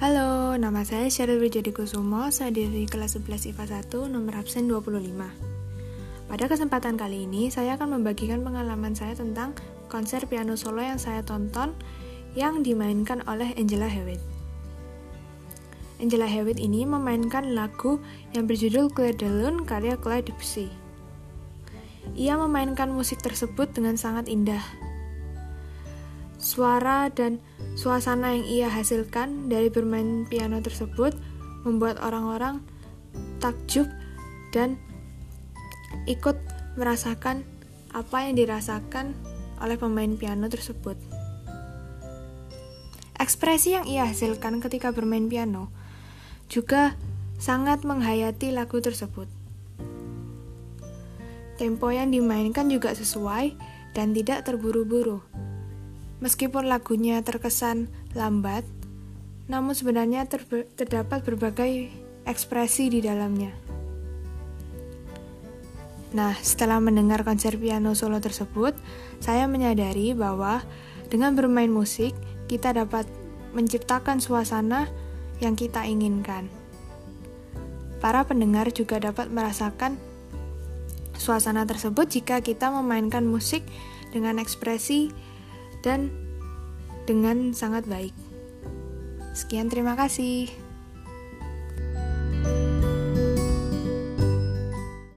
Halo, nama saya Sheryl Wijadi Kusumo, saya dari kelas 11 IPA 1, nomor absen 25. Pada kesempatan kali ini, saya akan membagikan pengalaman saya tentang konser piano solo yang saya tonton yang dimainkan oleh Angela Hewitt. Angela Hewitt ini memainkan lagu yang berjudul Claire de Lune karya Claire Debussy. Ia memainkan musik tersebut dengan sangat indah, Suara dan suasana yang ia hasilkan dari bermain piano tersebut membuat orang-orang takjub dan ikut merasakan apa yang dirasakan oleh pemain piano tersebut. Ekspresi yang ia hasilkan ketika bermain piano juga sangat menghayati lagu tersebut. Tempo yang dimainkan juga sesuai dan tidak terburu-buru Meskipun lagunya terkesan lambat, namun sebenarnya terdapat berbagai ekspresi di dalamnya. Nah, setelah mendengar konser piano solo tersebut, saya menyadari bahwa dengan bermain musik, kita dapat menciptakan suasana yang kita inginkan. Para pendengar juga dapat merasakan suasana tersebut jika kita memainkan musik dengan ekspresi dan dengan sangat baik. Sekian, terima kasih.